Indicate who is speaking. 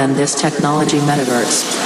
Speaker 1: than this technology metaverse.